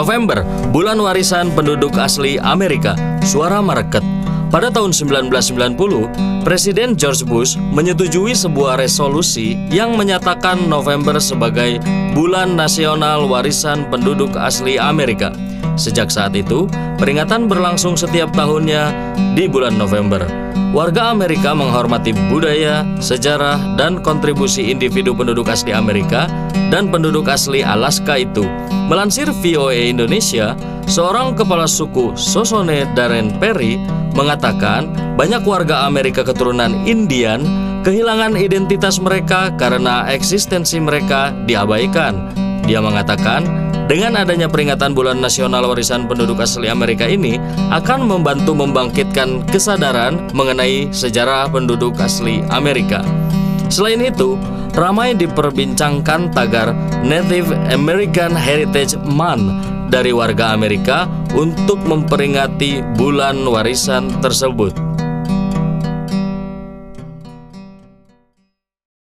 November, bulan warisan penduduk asli Amerika, suara market. Pada tahun 1990, Presiden George Bush menyetujui sebuah resolusi yang menyatakan November sebagai Bulan Nasional Warisan Penduduk Asli Amerika. Sejak saat itu, peringatan berlangsung setiap tahunnya di bulan November. Warga Amerika menghormati budaya, sejarah, dan kontribusi individu penduduk asli Amerika dan penduduk asli Alaska itu. Melansir VOA Indonesia, seorang kepala suku Sosone Darren Perry mengatakan banyak warga Amerika keturunan Indian kehilangan identitas mereka karena eksistensi mereka diabaikan. Dia mengatakan, dengan adanya peringatan Bulan Nasional Warisan Penduduk Asli Amerika ini akan membantu membangkitkan kesadaran mengenai sejarah penduduk asli Amerika. Selain itu, ramai diperbincangkan tagar Native American Heritage Month dari warga Amerika untuk memperingati bulan warisan tersebut.